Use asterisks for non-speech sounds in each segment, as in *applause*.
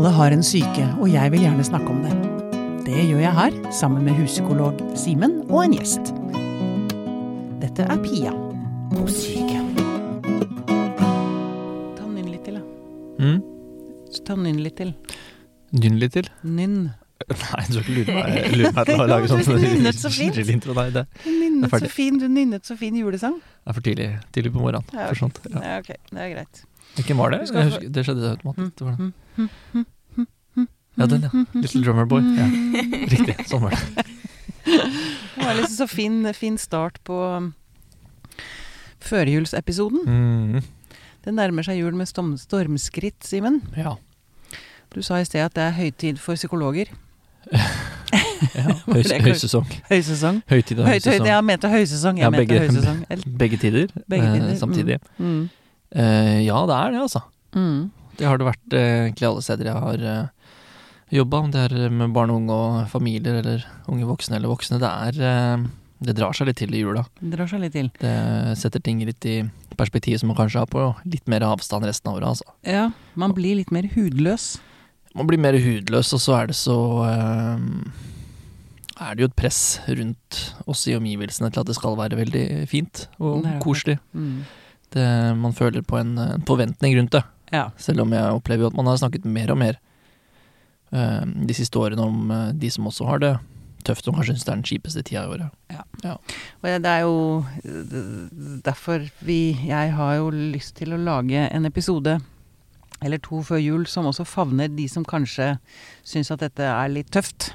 Alle har en syke, og jeg vil gjerne snakke om det. Det gjør jeg her, sammen med huspsykolog Simen og en gjest. Dette er Pia på syke. Ta den inn litt til, da. Mm. Ta den inn litt til. Nynn litt til. Nynn. *laughs* Nei, du skal ikke lure meg, lure meg til å lage *laughs* sånn nynnet så *laughs* fint. intro. Nei, det Du nynnet så fin, du nynnet så fin julesang. er for tidlig, tidlig på morgenen. Ja, For sånt. Ja. Ja, ok, det er greit. Ikke var det? Jeg husker, det skjedde automatisk. Det var den. Mm. Ja, den, ja. Little Drummer Boy. Ja. *laughs* Riktig. Sånn var det. Det var liksom så fin, fin start på um, førjulsepisoden. Mm. Det nærmer seg jul med storm stormskritt, Simen. Ja. Du sa i sted at det er høytid for psykologer. *laughs* ja. *laughs* Høys, høysesong. Høysesong. Høytid og høysesong. høyt, høysesong. jeg mente høysesong. Jeg Ja, mente begge- høysesong. Begge tider, Begge eh, samtidig. samtidig. Mm. Eh, ja, det er det, altså. Mm. Det har det vært eh, egentlig alle steder jeg har uh, jobba. Om det er med barn og unge og familier, eller unge voksne eller voksne. Det er uh, Det drar seg litt til i jula. Det drar seg litt til. Det setter ting litt i perspektiv som man kanskje har på litt mer avstand resten av året, altså. Ja, man blir litt mer hudløs. Man blir mer hudløs, og så er det så uh, Er det jo et press rundt oss i omgivelsene til at det skal være veldig fint og koselig. Mm. Det, man føler på en, en forventning rundt det. Ja. Selv om jeg opplever jo at man har snakket mer og mer uh, de siste årene om uh, de som også har det tøft, og kanskje syns det er den kjipeste tida i året. Ja Og det er jo eh, derfor vi Jeg har jo lyst til å lage en episode eller to før jul som også favner de som kanskje syns at dette er litt tøft.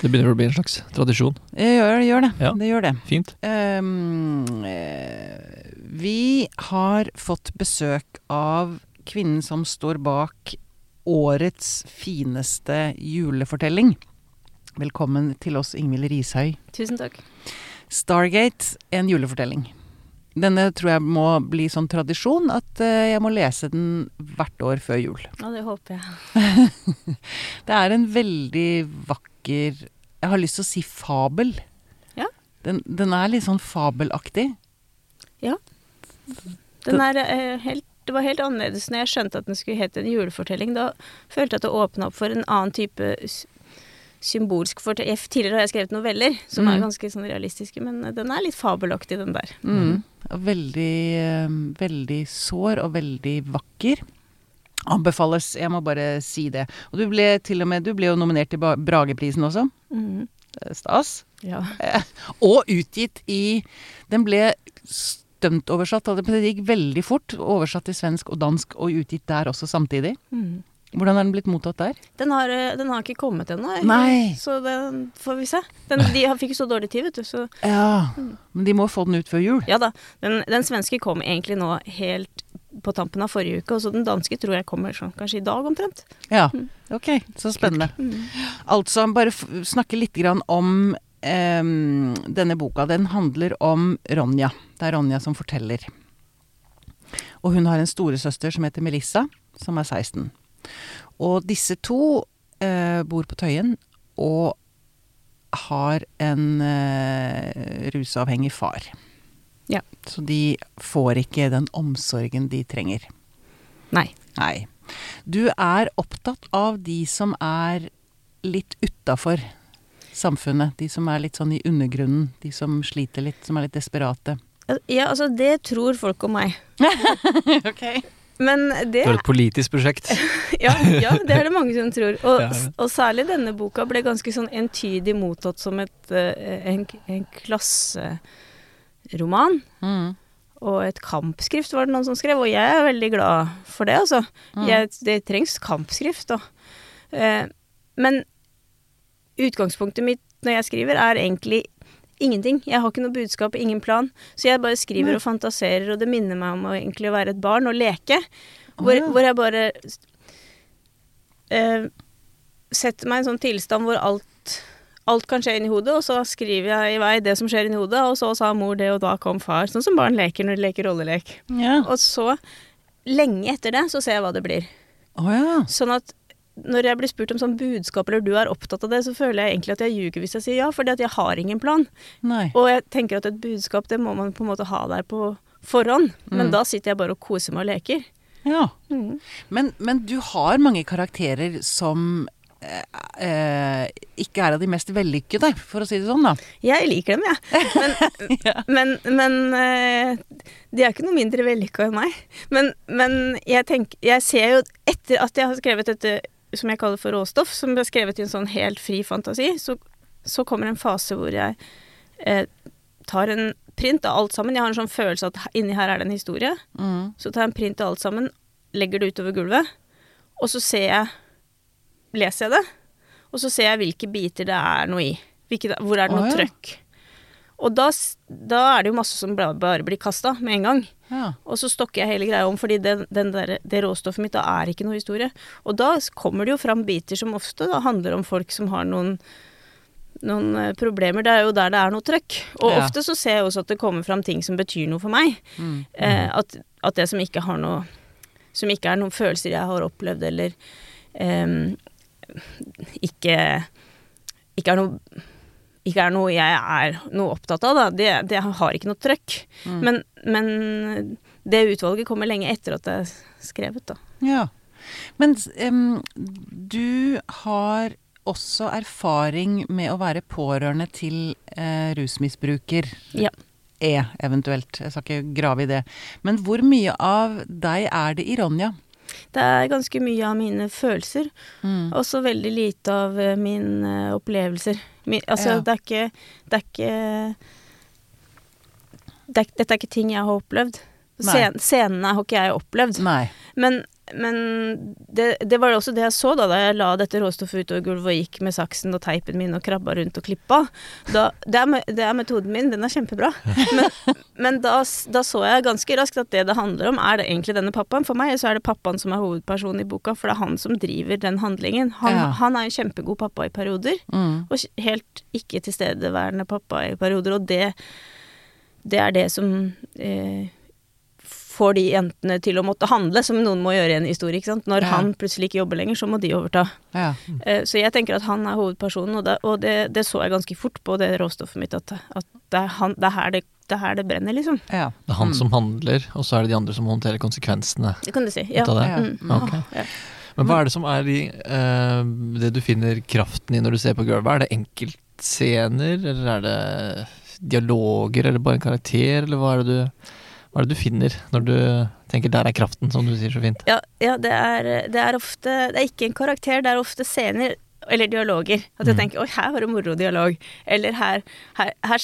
Det begynner å bli en slags tradisjon. Det gjør, gjør det. Ja. Det gjør det. Fint. Um, eh, vi har fått besøk av kvinnen som står bak årets fineste julefortelling. Velkommen til oss, Ingvild Rishøi. Tusen takk. Stargate, en julefortelling. Denne tror jeg må bli sånn tradisjon at eh, jeg må lese den hvert år før jul. Ja, det håper jeg. *laughs* Det er en veldig vakker Jeg har lyst til å si fabel. Ja. Den, den er litt sånn fabelaktig. Den er eh, helt det var helt annerledes når jeg skjønte at den skulle hete en julefortelling. Da følte jeg at det åpna opp for en annen type symbolsk fortelling. Tidligere har jeg skrevet noveller som Mm. er ganske sånn realistiske, men eh, den er litt fabelaktig, den der. Mm. Veldig, eh, veldig sår og veldig vakker. Anbefales, jeg må bare si det. Og du ble til og med Du ble jo nominert til Brageprisen også. Eh, Stas. Ja. Og utgitt i Den ble stømtoversatt, oversatt. det gikk veldig fort. Oversatt til svensk og dansk, og utgitt der også samtidig. Mm. Hvordan er den blitt mottatt der? Den, har, eh, den har ikke kommet ennå. Så den får vi se. Den, de fikk jo så dårlig tid, vet du. Så Ja, men de må få den ut før jul. ja da. Den, den svenske kom egentlig nå helt på tampen av forrige uke, og så den danske tror jeg kommer sånn kanskje i dag omtrent. Ja, Mm. ok, så spennende. Mm. Altså, bare snakke litt grann om em, denne boka. Den handler om Ronja. Det er Ronja som forteller. Og hun har en storesøster som heter Melissa, som er 16. Og disse to uh, bor på Tøyen og har en uh, rusavhengig far. Ja. Så de får ikke den omsorgen de trenger. Nei. Nei. Du er opptatt av de som er litt utafor samfunnet. De som er litt sånn i undergrunnen. De som sliter litt, som er litt desperate. Ja, altså, det tror folk om meg. *laughs* ok. Men det Det var et politisk prosjekt. *laughs* ja, ja, det er det mange som tror. Og, Ja, ja. og særlig denne boka ble ganske sånn entydig mottatt som et, eh, en, en klasseroman. Mm. Og et kampskrift var det noen som skrev, og jeg er veldig glad for det, altså. Mm. Jeg, det trengs kampskrift, da. Eh, men utgangspunktet mitt når jeg skriver, er egentlig ingenting. Jeg har ikke noe budskap, ingen plan. Så jeg bare skriver og fantaserer, og det minner meg om å egentlig være et barn og leke. Hvor, ja. hvor jeg bare uh, setter meg i en sånn tilstand hvor alt, alt kan skje inni hodet, og så skriver jeg i vei det som skjer inni hodet, og så sa mor det, og da kom far. Sånn som barn leker når de leker rollelek. Ja. Og så, lenge etter det, så ser jeg hva det blir. Oh, ja. Sånn at når jeg blir spurt om sånn budskap, eller du er opptatt av det, så føler jeg egentlig at jeg ljuger hvis jeg sier ja, fordi at jeg har ingen plan. Nei. Og jeg tenker at et budskap, det må man på en måte ha der på forhånd. Men Mm. da sitter jeg bare og koser meg og leker. Ja. Mm. Men, men du har mange karakterer som eh, eh, ikke er av de mest vellykkede, for å si det sånn, da. Jeg liker dem, jeg. Men, *laughs* men, men eh, de er ikke noe mindre vellykka enn meg. Men, men jeg tenker Jeg ser jo etter at jeg har skrevet dette som jeg kaller for råstoff, som ble skrevet i en sånn helt fri fantasi, så, så kommer en fase hvor jeg eh, tar en print av alt sammen. Jeg har en sånn følelse at inni her er det en historie. Mm. Så tar jeg en print av alt sammen, legger det utover gulvet, og så ser jeg Leser jeg det, og så ser jeg hvilke biter det er noe i. Hvilke, hvor er det noe noe ja. trøkk. Og da, da er det jo masse som bare, blir kasta med en gang. Ja. Og så stokker jeg hele greia om, fordi den, den der, det råstoffet mitt da er ikke noe historie. Og da kommer det jo fram biter som ofte da handler om folk som har noen noen eh, problemer. Det er jo der det er noe trøkk. Og Ja. ofte så ser jeg også at det kommer fram ting som betyr noe for meg. Mm. Eh, at, at det som ikke har noe Som ikke er noen følelser jeg har opplevd, eller em, ikke Ikke er noe ikke er noe jeg er noe opptatt av, da. Det, det har ikke noe trøkk. Mm. Men, men det utvalget kommer lenge etter at det er skrevet, da. Ja. Men um, du har også erfaring med å være pårørende til uh, rusmisbruker. Ja. E, eventuelt. Jeg skal ikke grave i det. Men hvor mye av deg er det i Ronja? Det er ganske mye av mine følelser, Mm. og så veldig lite av eh, mine opplevelser. Min, altså, Ja. det er ikke Det er ikke det er, Dette er ikke ting jeg har opplevd. Scen, scenene har ikke jeg opplevd. Nei. Men, men det, det var også det jeg så da, da jeg la dette råstoffet utover gulvet og gikk med saksen og teipen min og krabba rundt og klippa. Da, det, er, det er metoden min, den er kjempebra. Men, men da, da så jeg ganske raskt at det det handler om, er det egentlig denne pappaen. For meg så er det pappaen som er hovedpersonen i boka, for det er han som driver den handlingen. Han, Ja. han er en kjempegod pappa i perioder, Mm. og helt ikke tilstedeværende pappa i perioder. Og det, det er det som eh, får de jentene til å måtte handle, som noen må gjøre i en historie. ikke sant? Når Ja. han plutselig ikke jobber lenger, så må de overta. Ja. Uh, så jeg tenker at han er hovedpersonen, og, det, og det, det så jeg ganske fort på det råstoffet mitt, at, at det, er han, det, er her det, det er her det brenner, liksom. ja. Det er han Mm. som handler, og så er det de andre som håndterer konsekvensene Det kan du si. Ja. ut av det. Ja. Mm. Okay. *laughs* Ja. Men hva er det som er i uh, det du finner kraften i når du ser på gulvet? Er det enkeltscener, eller er det dialoger, eller bare en karakter, eller hva er det du, hva er det du finner når du tenker 'der er kraften', som du sier så fint? Ja, ja det, er, det er ofte Det er ikke en karakter, det er ofte scener eller dialoger. At jeg Mm. tenker 'oi, her var det moro dialog'. Eller her, her, her,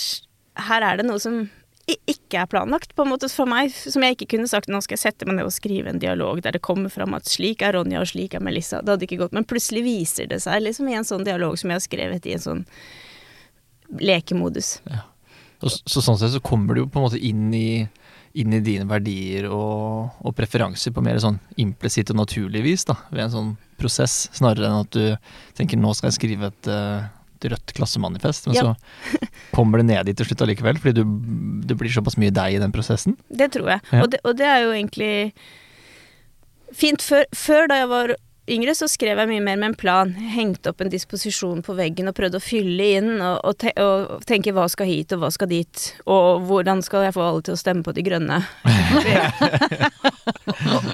her er det noe som ikke er planlagt, på en måte for meg. Som jeg ikke kunne sagt 'nå skal jeg sette meg ned og skrive en dialog der det kommer fram at slik er Ronja og slik er Melissa'. Det hadde ikke gått. Men plutselig viser det seg liksom i en sånn dialog som jeg har skrevet i en sånn lekemodus. Og, så, så sånn sett så kommer du jo på en måte inn i, inn i dine verdier og, og preferanser på mer sånn implisitt og naturlig vis, da, ved en sånn prosess, snarere enn at du tenker 'nå skal jeg skrive et, eh, et rødt klassemanifest', men Ja. så kommer det ned dit til slutt allikevel, fordi du, det blir såpass mye deg i den prosessen. Det tror jeg. Ja. Og, det, og det er jo egentlig fint. Før, før da jeg var yngre, så skrev jeg mye mer med en plan. Hengte opp en disposisjon på veggen og prøvde å fylle inn og, og, te, og tenke hva skal hit og hva skal dit. Og hvordan skal jeg få alle til å stemme på De grønne.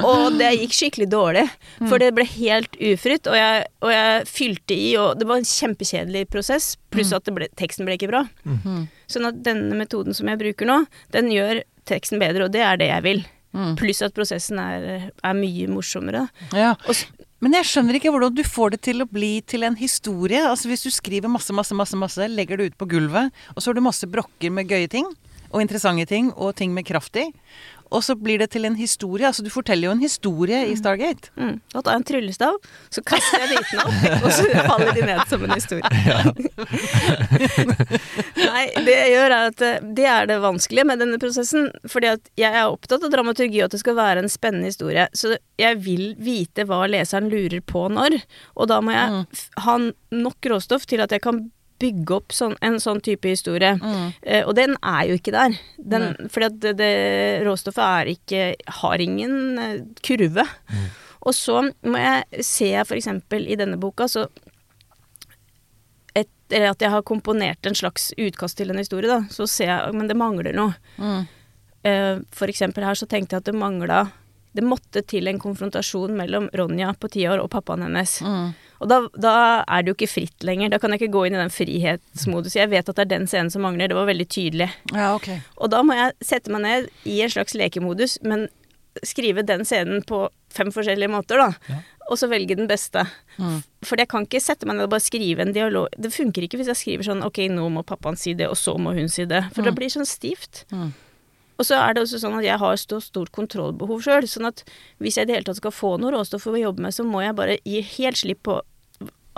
og, *laughs* og det gikk skikkelig dårlig, for det ble helt ufritt. Og jeg, og jeg fylte i, og det var en kjempekjedelig prosess. Pluss at det ble, teksten ble ikke bra. Mm. Sånn at denne metoden som jeg bruker nå, den gjør teksten bedre, og det er det jeg vil. Mm. Pluss at prosessen er, er mye morsommere. Ja. Og Men jeg skjønner ikke hvordan du får det til å bli til en historie. Altså Hvis du skriver masse, masse, masse, masse, legger det ut på gulvet, og så har du masse brokker med gøye ting, og interessante ting, og ting med kraft i. og så blir det til en historie. Altså du forteller jo en historie i Stargate. Mm. Tar jeg en tryllestav, så kaster jeg bitene opp, *laughs* og så faller de ned som en historie. *laughs* *laughs* Nei, det jeg gjør er at eh, det er det vanskelige med denne prosessen. Fordi at jeg er opptatt av dramaturgi og at det skal være en spennende historie. Så jeg vil vite hva leseren lurer på når. Og da må jeg Mm. f- ha nok råstoff til at jeg kan bygge opp sånn, en sånn type historie. Mm. Eh, og den er jo ikke der. Den, fordi at det, det råstoffet er ikke Har ingen kurve. kurve. Og så må jeg se eksempel i denne boka, så etter at jeg har komponert en slags utkast til en historie, da, så ser jeg Men det mangler noe. Mm. Eh, eksempel her så tenkte jeg at det mangla Det måtte til en konfrontasjon mellom Ronja på ti år og pappaen hennes. Mm. Og da, da er det jo ikke fritt lenger. Da kan jeg ikke gå inn i den frihetsmodus. Jeg vet at det er den scenen som mangler. Det var veldig tydelig. Ja, okay. Og da må jeg sette meg ned i en slags lekemodus, men skrive den scenen på fem forskjellige måter, da. Ja. Og så velge den beste. Mm. For jeg kan ikke sette meg ned og bare skrive en dialog. Det funker ikke hvis jeg skriver sånn ok, nå må pappaen si det, og så må hun si det. For det blir sånn stivt. Mm. Og så er det også sånn at jeg har så stort kontrollbehov sjøl. Sånn at hvis jeg i det hele tatt skal få noe råstoff å jobbe med, så må jeg bare gi helt slipp på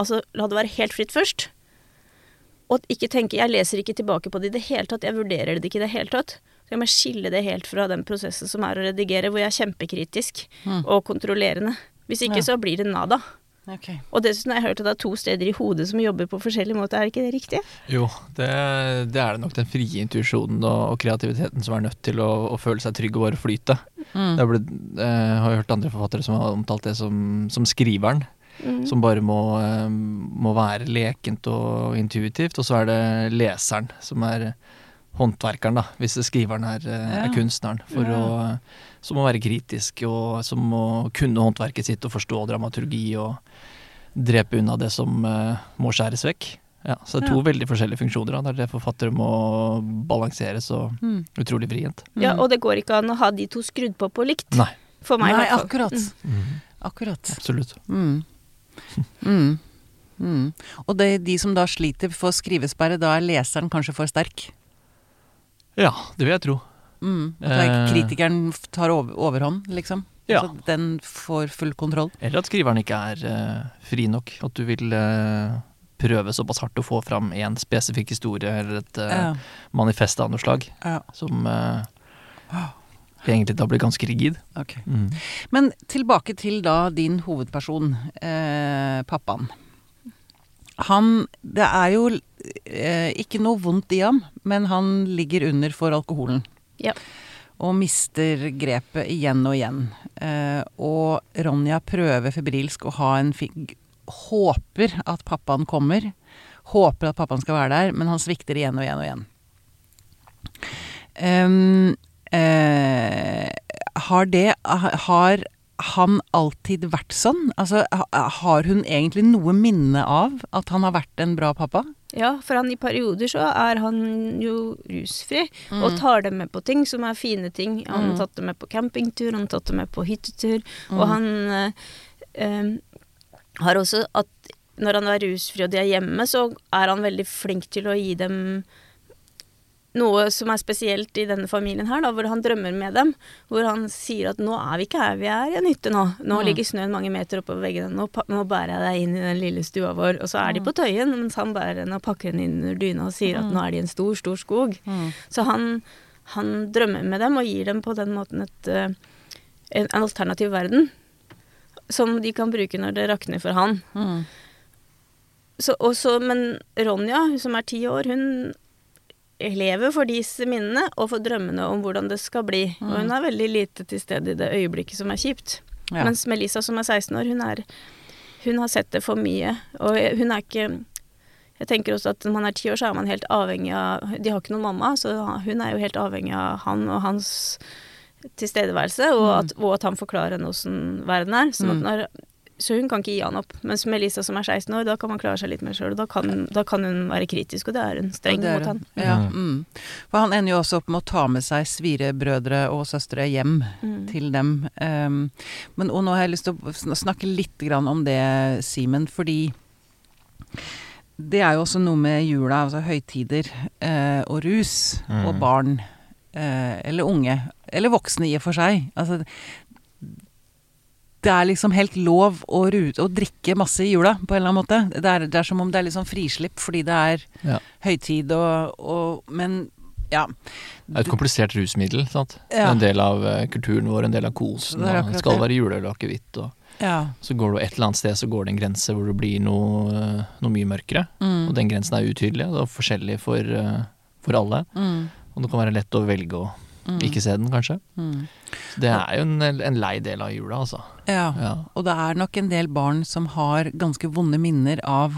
Altså la det være helt fritt først. Og ikke tenke Jeg leser ikke tilbake på det i det hele tatt. Jeg vurderer det ikke i det hele tatt. Så jeg må skille det helt fra den prosessen som er å redigere, hvor jeg er kjempekritisk Mm. og kontrollerende. Hvis ikke Ja. så blir det nada. Okay. Og dessuten har jeg hørt at det er to steder i hodet som jobber på forskjellig måte. Er ikke det riktig? Jo, det, det er det nok den frie intuisjonen og, og kreativiteten som er nødt til å, å føle seg trygg og bare flyte. Mm. Det har blitt, eh, har jo hørt andre forfattere som har omtalt det som, som skriveren. Mm. Som bare må, eh, må være lekent og intuitivt. Og så er det leseren som er håndverkeren, da, hvis skriveren er, eh, Ja. er kunstneren. For Ja. å, som må være kritisk, og som må kunne håndverket sitt og forstå dramaturgi og drepe unna det som eh, må skjæres vekk. Ja, så det er to veldig forskjellige funksjoner. Da. Det er det forfattere må balansere så Mm. utrolig vrient. Ja, og det går ikke an å ha de to skrudd på på likt. Nei. For meg, Nei, akkurat. Mm. Akkurat. Absolutt. Mm. *laughs* Mm. Mm. Og det, de som da sliter for skrivesperre, da er leseren kanskje for sterk? Ja, det vil jeg tro. Mm. At Eh. kritikeren tar over, overhånd, liksom? Ja. Så den får full kontroll? Eller at skriveren ikke er eh, fri nok. At du vil eh, prøve såpass hardt å få fram én spesifikk historie eller et eh, Ja. manifest av noe slag, ja. som eh, egentlig da blir ganske rigid. Okay. Mm. Men tilbake til da din hovedperson, eh, pappaen. Han Det er jo eh, ikke noe vondt i ham, men han ligger under for alkoholen. Ja. Og mister grepet igjen og igjen. Eh, og Ronja prøver febrilsk å ha en fig... Håper at pappaen kommer. Håper at pappaen skal være der, men han svikter igjen og igjen og igjen. Ehm, eh, har det Har han alltid vært sånn? Altså, har hun egentlig noe minne av at han har vært en bra pappa? Ja, for han i perioder så er han jo rusfri, Mm. og tar dem med på ting som er fine ting. Han har Mm. tatt dem med på campingtur, han har tatt dem med på hyttetur, Mm. og han eh, em, har også at når han er rusfri og de er hjemme, så er han veldig flink til å gi dem noe som er spesielt i denne familien her, da, hvor han drømmer med dem. Hvor han sier at 'nå er vi ikke her, vi er i en hytte nå'. 'Nå Mm. ligger snøen mange meter oppover veggene, nå, nå bærer jeg deg inn i den lille stua vår'. Og så er de på Tøyen, mens han bærer henne og pakker henne inn under dyna og sier at 'nå er de i en stor, stor skog'. Så han, han drømmer med dem og gir dem på den måten et, eh, en, en alternativ verden. Som de kan bruke når det rakner for han. Mm. Så, også, men Ronja, som er ti år, hun lever for disse minnene og for drømmene om hvordan det skal bli. Og hun er veldig lite til stede i det øyeblikket som er kjipt. Ja. Mens Melissa, som er 16 år, hun, er, hun har sett det for mye. Og hun er ikke Jeg tenker også at når man er ti år, så er man helt avhengig av De har ikke noen mamma, så hun er jo helt avhengig av han og hans tilstedeværelse, og at, og at han forklarer henne åssen verden er. Sånn at Mm. når, så hun kan ikke gi han opp. Mens Melissa, som er 16 år, da kan man klare seg litt mer sjøl. Da kan, da kan hun være kritisk, og det er hun. Streng er mot han. Ja, mm. For han ender jo også opp med å ta med seg svirebrødre og søstre hjem Mm. til dem. Um, men og nå har jeg lyst til å snakke litt grann om det, Simen, fordi det er jo også noe med jula, altså høytider eh, og rus Mm. og barn. Eh, eller unge. eller voksne i og for seg. Altså, det er liksom helt lov å, rute, å drikke masse i jula, på en eller annen måte. Det er, det er som om det er litt sånn frislipp fordi det er Ja. høytid og, og Men ja. Det er et komplisert rusmiddel. sant? Ja. En del av eh, kulturen vår, en del av kosen. Det skal være juleøl og akevitt. Ja. så går du et eller annet sted, så går det en grense hvor det blir noe, eh, noe mye mørkere. Mm. Og den grensen er utydelig, og forskjellig for, eh, for alle. Mm. Og det kan være lett å velge å Mm. ikke se den, kanskje. Mm. Det er jo en, en lei del av jula, altså. Ja. Ja. Og det er nok en del barn som har ganske vonde minner av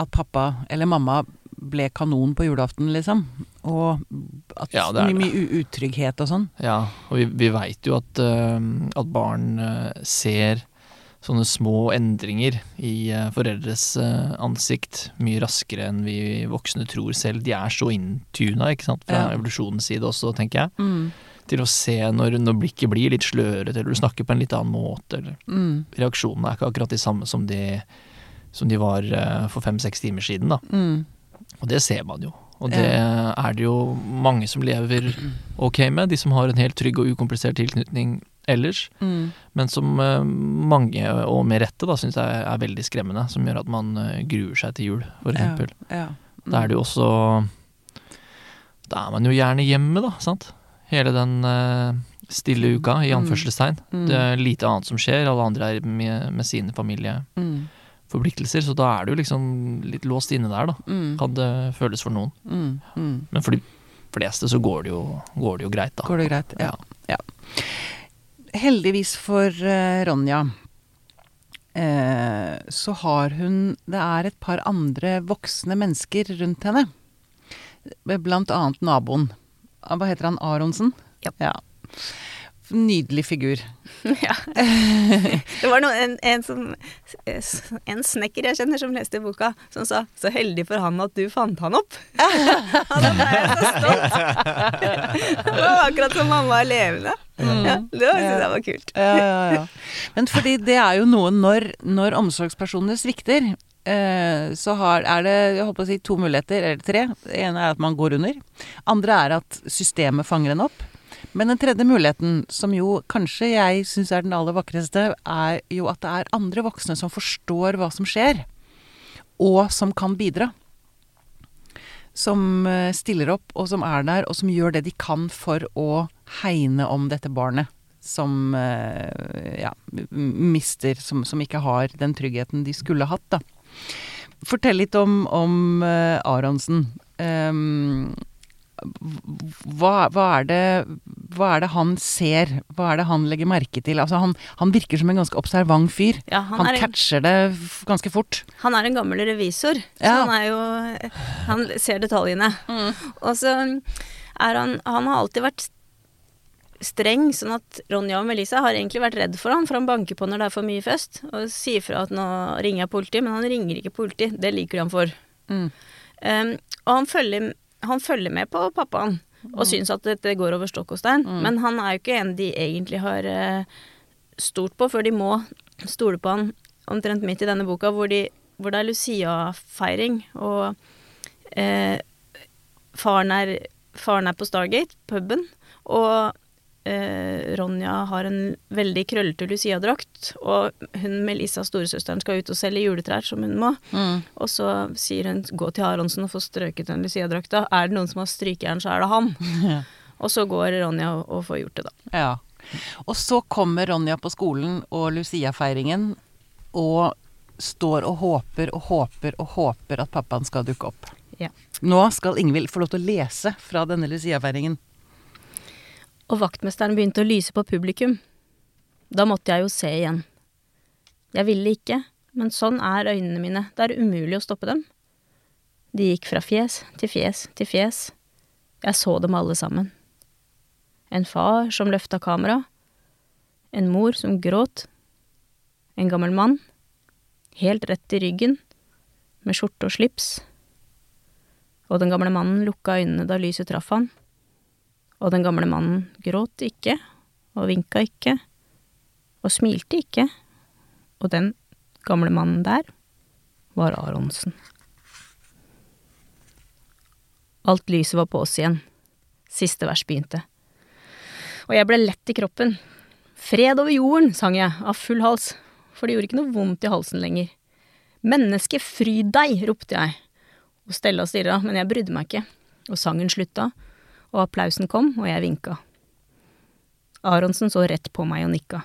at pappa eller mamma ble kanon på julaften, liksom. Og at Ja, det er mye, mye utrygghet og sånn. Ja, og vi, vi veit jo at, uh, at barn uh, ser sånne små endringer i eh, foreldres eh, ansikt mye raskere enn vi voksne tror selv. De er så inntuna, ikke sant, fra Ja. evolusjonens side også, tenker jeg. Mm. Til å se når, når blikket blir litt slørete, eller du snakker på en litt annen måte, eller Mm. reaksjonene er ikke akkurat de samme som de, som de var eh, for fem-seks timer siden, da. Mm. Og det ser man jo. Og det er det jo mange som lever ok med, de som har en helt trygg og ukomplisert tilknytning ellers. Mm. Men som eh, mange, og med rette, da, syns jeg er veldig skremmende. Som gjør at man eh, gruer seg til jul, for Ja, eksempel. Mm. Da er det jo også Da er man jo gjerne hjemme, da, sant. Hele den eh, stille uka, i Mm. anførselstegn. Mm. Det er lite annet som skjer, alle andre er med, med sine familieforpliktelser. Mm. Så da er du liksom litt låst inne der, da. Mm. Kan det føles for noen. Mm. Mm. Men for de fleste så går det jo, går det jo greit, da. Går det greit? Ja. ja. Heldigvis for eh, Ronja eh, så har hun Det er et par andre voksne mennesker rundt henne. Blant annet naboen. Ah, Hva heter han? Aronsen? Ja. Nydelig figur. *laughs* Ja. Det var noe, en, en, som, en snekker jeg kjenner som leste boka, som sa 'så heldig for han at du fant han opp'. Og da ble jeg så stolt. *laughs* Det var akkurat som mamma er levende. Ja, det var- jeg var kult. Ja, ja, ja. Men fordi det er jo noe når, når omsorgspersonene svikter, eh, så har, er det jeg håper å si, to muligheter, eller tre. Det ene er at man går under. Andre er at systemet fanger en opp. Men den tredje muligheten, som jo kanskje jeg syns er den aller vakreste, er jo at det er andre voksne som forstår hva som skjer, og som kan bidra. Som eh, stiller opp, og som er der, og som gjør det de kan for å hegne om dette barnet. Som eh, ja, mister, som, som ikke har den tryggheten de skulle hatt, da. Fortell litt om, om eh, Aronsen. Um, hva, hva, er det, hva er det han ser? Hva er det han legger merke til? Altså han, han virker som en ganske observant fyr. Ja, Han, han, catcher en, det ganske fort. han er en gammel revisor, så Ja. han er jo Han ser detaljene. Og så er han Han har alltid vært streng, sånn at Ronja og Melissa har egentlig vært redd for han, for han banker på når det er for mye fest, og sier fra at nå ringer jeg politiet, men han ringer ikke politiet. Det liker de han for. Mm. Um, og han følger, han følger med på pappaen, og syns at dette går over stokk og stein. Men han er jo ikke en de egentlig har stort stolt på, før de må stole på han omtrent midt i denne boka, hvor, de, hvor det er Lucia-feiring, og eh, faren, er, faren er på Stargate, puben, og eh, Ronja har en veldig krøllete Lucia-drakt, og hun Melissa, storesøsteren, skal ut og selge juletrær, som hun må. Mm. Og så sier hun 'gå til Aronsen og få strøket den Lucia-drakta'. Er det noen som har strykejern, så er det han. *laughs* Ja. Og så går Ronja og, og får gjort det, da. Ja. Og så kommer Ronja på skolen og Lucia-feiringen, og står og håper og håper og håper at pappaen skal dukke opp. Ja. Nå skal Ingvild få lov til å lese fra denne Lucia-feiringen. Og vaktmesteren begynte å lyse på publikum. Da måtte jeg jo se igjen. Jeg ville ikke, men sånn er øynene mine, det er umulig å stoppe dem. De gikk fra fjes til fjes til fjes. Jeg så dem alle sammen. En far som løfta kamera. En mor som gråt. En gammel mann. Helt rett i ryggen, med skjorte og slips. Og den gamle mannen lukka øynene da lyset traff han. Og den gamle mannen gråt ikke, og vinka ikke, og smilte ikke, og den gamle mannen der var Aronsen. Alt lyset var på oss igjen. Siste vers begynte. Og jeg ble lett i kroppen. Fred over jorden, sang jeg, av full hals, for det gjorde ikke noe vondt i halsen lenger. Menneske, fryd deg, ropte jeg. Og Stella stirra, men jeg brydde meg ikke. Og sangen slutta, og applausen kom, og jeg vinka. Aronsen så rett på meg og nikka.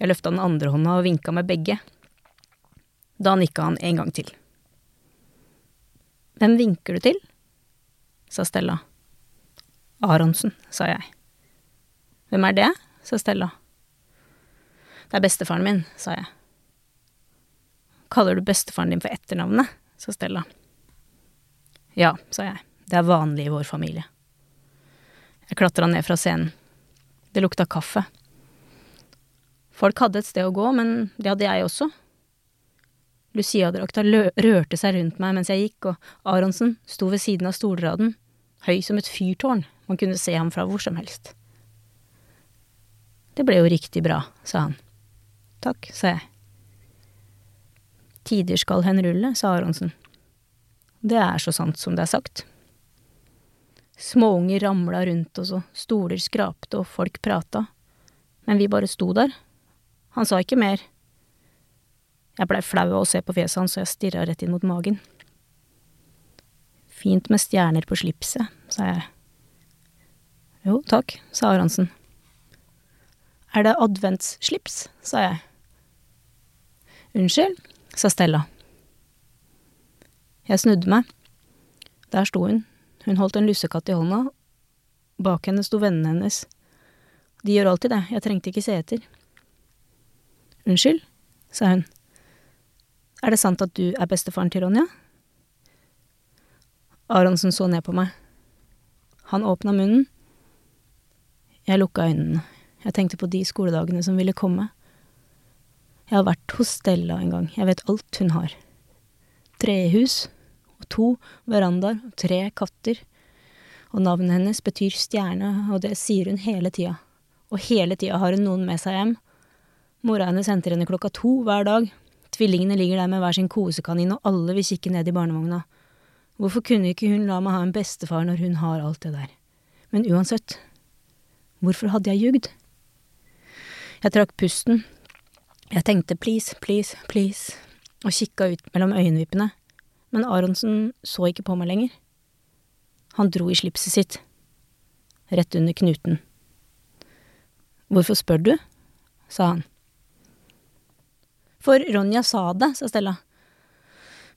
Jeg løfta den andre hånda og vinka med begge. Da nikka han en gang til. Hvem vinker du til? sa Stella. Aronsen, sa jeg. Hvem er det? sa Stella. Det er bestefaren min, sa jeg. Kaller du bestefaren din for etternavnet? sa Stella. Ja, sa jeg. Det er vanlig i vår familie. Jeg klatra ned fra scenen. Det lukta kaffe. Folk hadde et sted å gå, men det hadde jeg også. Lucia-drakta rørte seg rundt meg mens jeg gikk, og Aronsen sto ved siden av stolraden, høy som et fyrtårn, man kunne se ham fra hvor som helst. Det ble jo riktig bra, sa han. Takk, sa jeg. Tider skal henrulle, sa Aronsen. Det er så sant som det er sagt. Småunger ramla rundt oss, og stoler skrapte, og folk prata. Men vi bare sto der. Han sa ikke mer. Jeg blei flau av å se på fjeset hans, så jeg stirra rett inn mot magen. Fint med stjerner på slipset, sa jeg. Jo, takk, sa Aransen. Er det adventsslips, sa jeg. Unnskyld, sa Stella. Jeg snudde meg. Der sto hun. Hun holdt en lussekatt i hånda. Bak henne sto vennene hennes. De gjør alltid det, jeg trengte ikke se etter. Unnskyld, sa hun. Er det sant at du er bestefaren til Ronja? Aronsen så ned på meg. Han åpna munnen. Jeg lukka øynene. Jeg tenkte på de skoledagene som ville komme. Jeg har vært hos Stella en gang, jeg vet alt hun har. Trehus, to verandaer, tre katter. Og navnet hennes betyr stjerne, og det sier hun hele tida. Og hele tida har hun noen med seg hjem. Mora hennes henter henne klokka to hver dag, Tvillingene ligger der med hver sin kosekanin, og alle vil kikke ned i barnevogna. Hvorfor kunne ikke hun la meg ha en bestefar når hun har alt det der? Men uansett, hvorfor hadde jeg ljugd? Jeg trakk pusten. Jeg tenkte please, please, please, og kikka ut mellom øyenvippene, men Aronsen så ikke på meg lenger. Han dro i slipset sitt, rett under knuten. Hvorfor spør du? sa han. For Ronja sa det, sa Stella.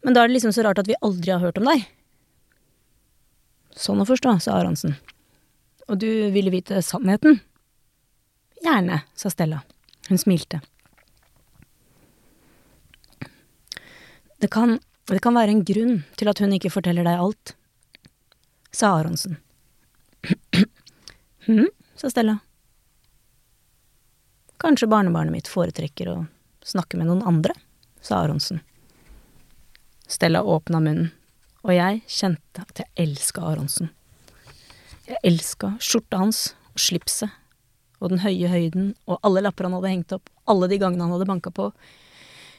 Men da er det liksom så rart at vi aldri har hørt om deg. Sånn å forstå, sa Aronsen. Og du ville vite sannheten? Gjerne, sa Stella. Hun smilte. Det kan, det kan være en grunn til at hun ikke forteller deg alt, sa Aronsen. *clears throat* hm, sa Stella. Kanskje barnebarnet mitt foretrekker å snakke med noen andre, sa Aronsen. Stella åpna munnen, og jeg kjente at jeg elska Aronsen. Jeg elska skjorta hans og slipset og den høye høyden og alle lapper han hadde hengt opp, alle de gangene han hadde banka på.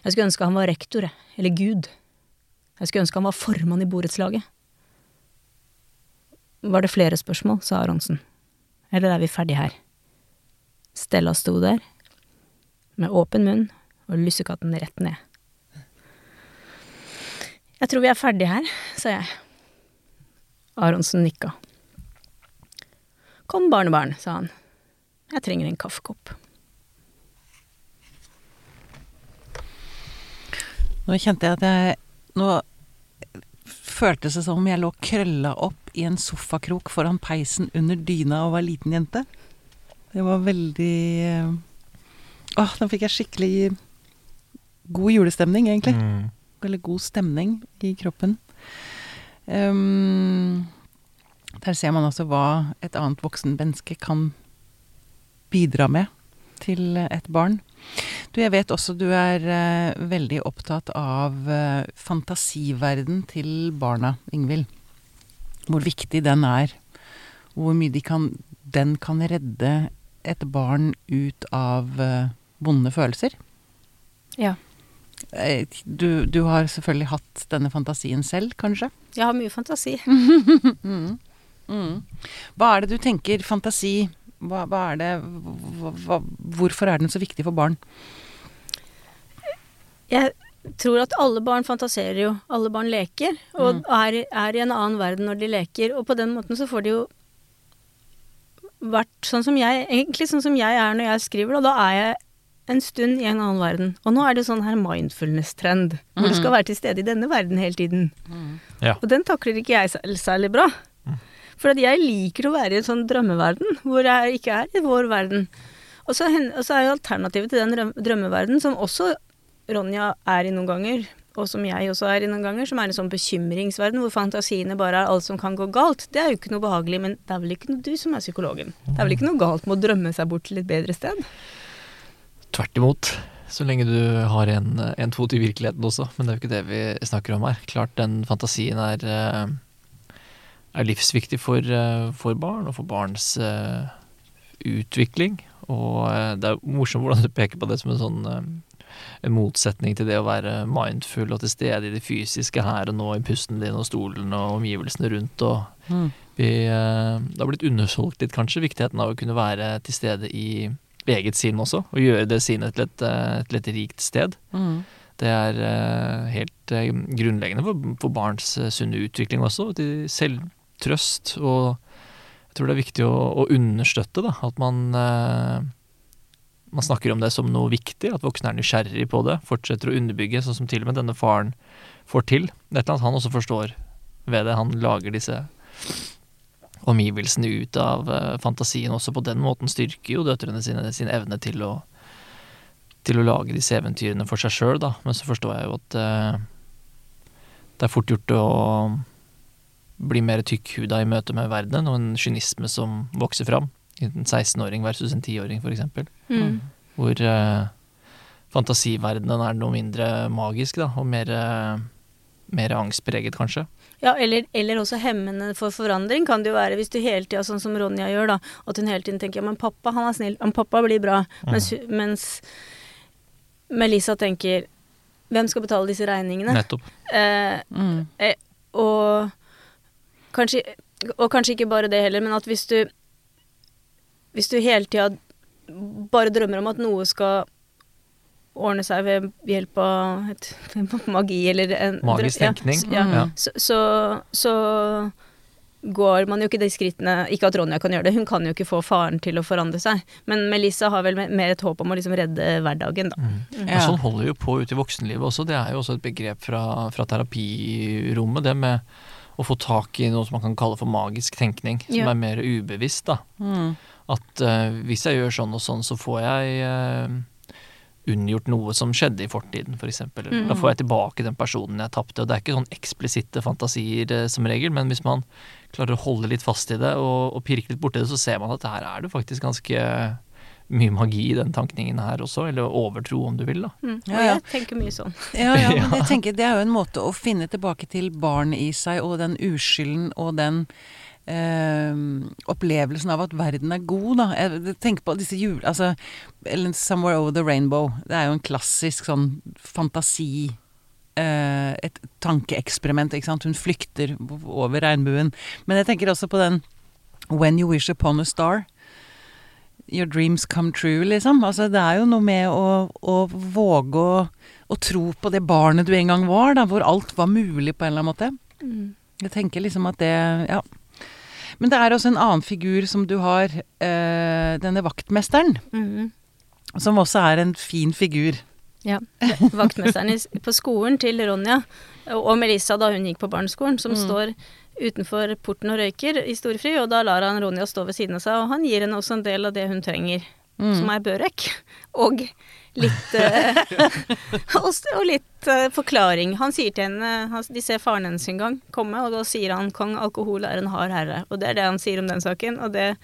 Jeg skulle ønske han var rektor, eller Gud. Jeg skulle ønske han var formann i borettslaget. Var det flere spørsmål, sa Aronsen. Eller er vi ferdige her? Stella sto der, med åpen munn og lussekatten rett ned. Jeg tror vi er ferdige her, sa jeg. Aronsen nikka. Kom, barnebarn, sa han. Jeg trenger en kaffekopp. Nå kjente jeg at jeg Nå føltes det som om jeg lå krølla opp i en sofakrok foran peisen under dyna og var liten jente. Det var veldig eh, Åh, nå fikk jeg skikkelig god julestemning, egentlig. Mm. Eller god stemning i kroppen. Um, der ser man altså hva et annet voksen menneske kan bidra med til et barn. Du, jeg vet også du er uh, veldig opptatt av uh, fantasiverden til barna, Ingvild. Hvor viktig den er. Hvor mye de kan, den kan redde et barn ut av uh, vonde følelser. Ja. Du, du, har selvfølgelig hatt denne fantasien selv, kanskje? Jeg har mye fantasi. *laughs* mm. Mm. Hva er det du tenker fantasi Hva, hva er det hva, Hvorfor er den så viktig for barn? Jeg tror at alle barn fantaserer jo. Alle barn leker, og Mm. er, er i en annen verden når de leker. Og på den måten så får de jo vært sånn som jeg Egentlig sånn som jeg er når jeg skriver, og da er jeg en stund i en annen verden. Og nå er det sånn her mindfulness-trend, hvor du skal være til stede i denne verden hele tiden. Ja. Og den takler ikke jeg særlig bra. For at jeg liker å være i en sånn drømmeverden, hvor jeg ikke er i vår verden. Og så, og så er jo alternativet til den drømmeverden, som også Ronja er i noen ganger, og som jeg også er i noen ganger, som er en sånn bekymringsverden hvor fantasiene bare er alt som kan gå galt. Det er jo ikke noe behagelig, men det er vel ikke noe du som er psykologen. Det er vel ikke noe galt med å drømme seg bort til et bedre sted? Tvert imot. Så lenge du har en, en fot i virkeligheten også. Men det er jo ikke det vi snakker om her. Klart den fantasien er, eh, er livsviktig for, eh, for barn, og for barns eh, utvikling. Og eh, det er morsomt hvordan du peker på det som en sånn en motsetning til det å være mindful og til stede i det fysiske her og nå, i pusten din og stolen og omgivelsene rundt. og Mm. vi, det har blitt undersolgt litt, kanskje, viktigheten av å kunne være til stede i eget sinn også, og gjøre det sinnet til et, til et rikt sted. Mm. Det er helt grunnleggende for, for barns sunne utvikling også, til selvtrøst. Og jeg tror det er viktig å, å understøtte da, at man, eh, man snakker om det som noe viktig, at voksne er nysgjerrig på det, fortsetter å underbygge, sånn som til og med denne faren får til. Et eller annet han også forstår ved det. Han lager disse omgivelsene ut av eh, fantasien også på den måten styrker jo døtrene sine sin evne til å til å lage disse eventyrene for seg sjøl, da. Men så forstår jeg jo at eh, det er fort gjort å bli mer tykkhuda i møte med verdenen, og en kynisme som vokser fram. En 16-åring versus en 10-åring, for eksempel. Mm. Hvor uh, fantasiverdenen er noe mindre magisk, da, og mer, eh, mer angstpreget, kanskje. Ja, eller, eller også hemmende for forandring kan det jo være, hvis du hele tida, sånn som Ronja gjør, da, at hun hele tiden tenker ja, men pappa, han er snill, men pappa blir bra, mens, mens Melissa tenker hvem skal betale disse regningene? Nettopp. Eh, Mm. og kanskje, og kanskje ikke bare det heller, men at hvis du Hvis du hele tida bare drømmer om at noe skal ordne seg ved hjelp av et, *laughs* magi eller en Magisk ja, tenkning. Ja, Ja. Så, så, så går man jo ikke de skrittene Ikke at Ronja kan gjøre det, hun kan jo ikke få faren til å forandre seg. Men Melissa har vel mer et håp om å liksom redde hverdagen, da. Mm. Ja. Sånn holder jo på ute i voksenlivet også. Det er jo også et begrep fra, fra terapirommet, det med å få tak i noe som man kan kalle for magisk tenkning, som Ja. er mer ubevisst, da. Mm. At uh, hvis jeg gjør sånn og sånn, så får jeg uh, unngjort noe som skjedde i fortiden, f.eks. eksempel Mm. Da får jeg tilbake den personen jeg tapte. Og det er ikke sånn eksplisitte fantasier uh, som regel, men hvis man klarer å holde litt fast i det og, og pirke litt borti det, så ser man at her er det faktisk ganske mye magi i den tankningen her også, eller overtro om du vil, da. Mm. Ja, ja. jeg tenker mye sånn. *laughs* Ja, ja, men *laughs* jeg tenker det er jo en måte å finne tilbake til barn i seg, og den uskylden og den eh, opplevelsen av at verden er god, da. Jeg tenker på disse jule... Altså, eller 'Somewhere Over the Rainbow'. Det er jo en klassisk sånn fantasi eh, Et tankeeksperiment, ikke sant. Hun flykter over regnbuen. Men jeg tenker også på den 'When You Wish Upon a Star'. Your dreams come true, liksom. Altså, det er jo noe med å, å våge å, å tro på det barnet du en gang var, da, hvor alt var mulig på en eller annen måte. Mm. Jeg tenker liksom at det Ja. Men det er også en annen figur som du har, øh, denne vaktmesteren, Mm. som også er en fin figur. Ja. Vaktmesteren på skolen til Ronja og og Melissa da hun gikk på barneskolen, som Mm. står utenfor porten og røyker i storfri, og da lar han Ronja stå ved siden av seg, og han gir henne også en del av det hun trenger, Mm. som er børek. Og litt eh, *laughs* og, og litt uh, forklaring. Han sier til henne han, De ser faren hennes en gang komme, og da sier han 'Kong alkohol er en hard herre'. Og det er det han sier om den saken, og det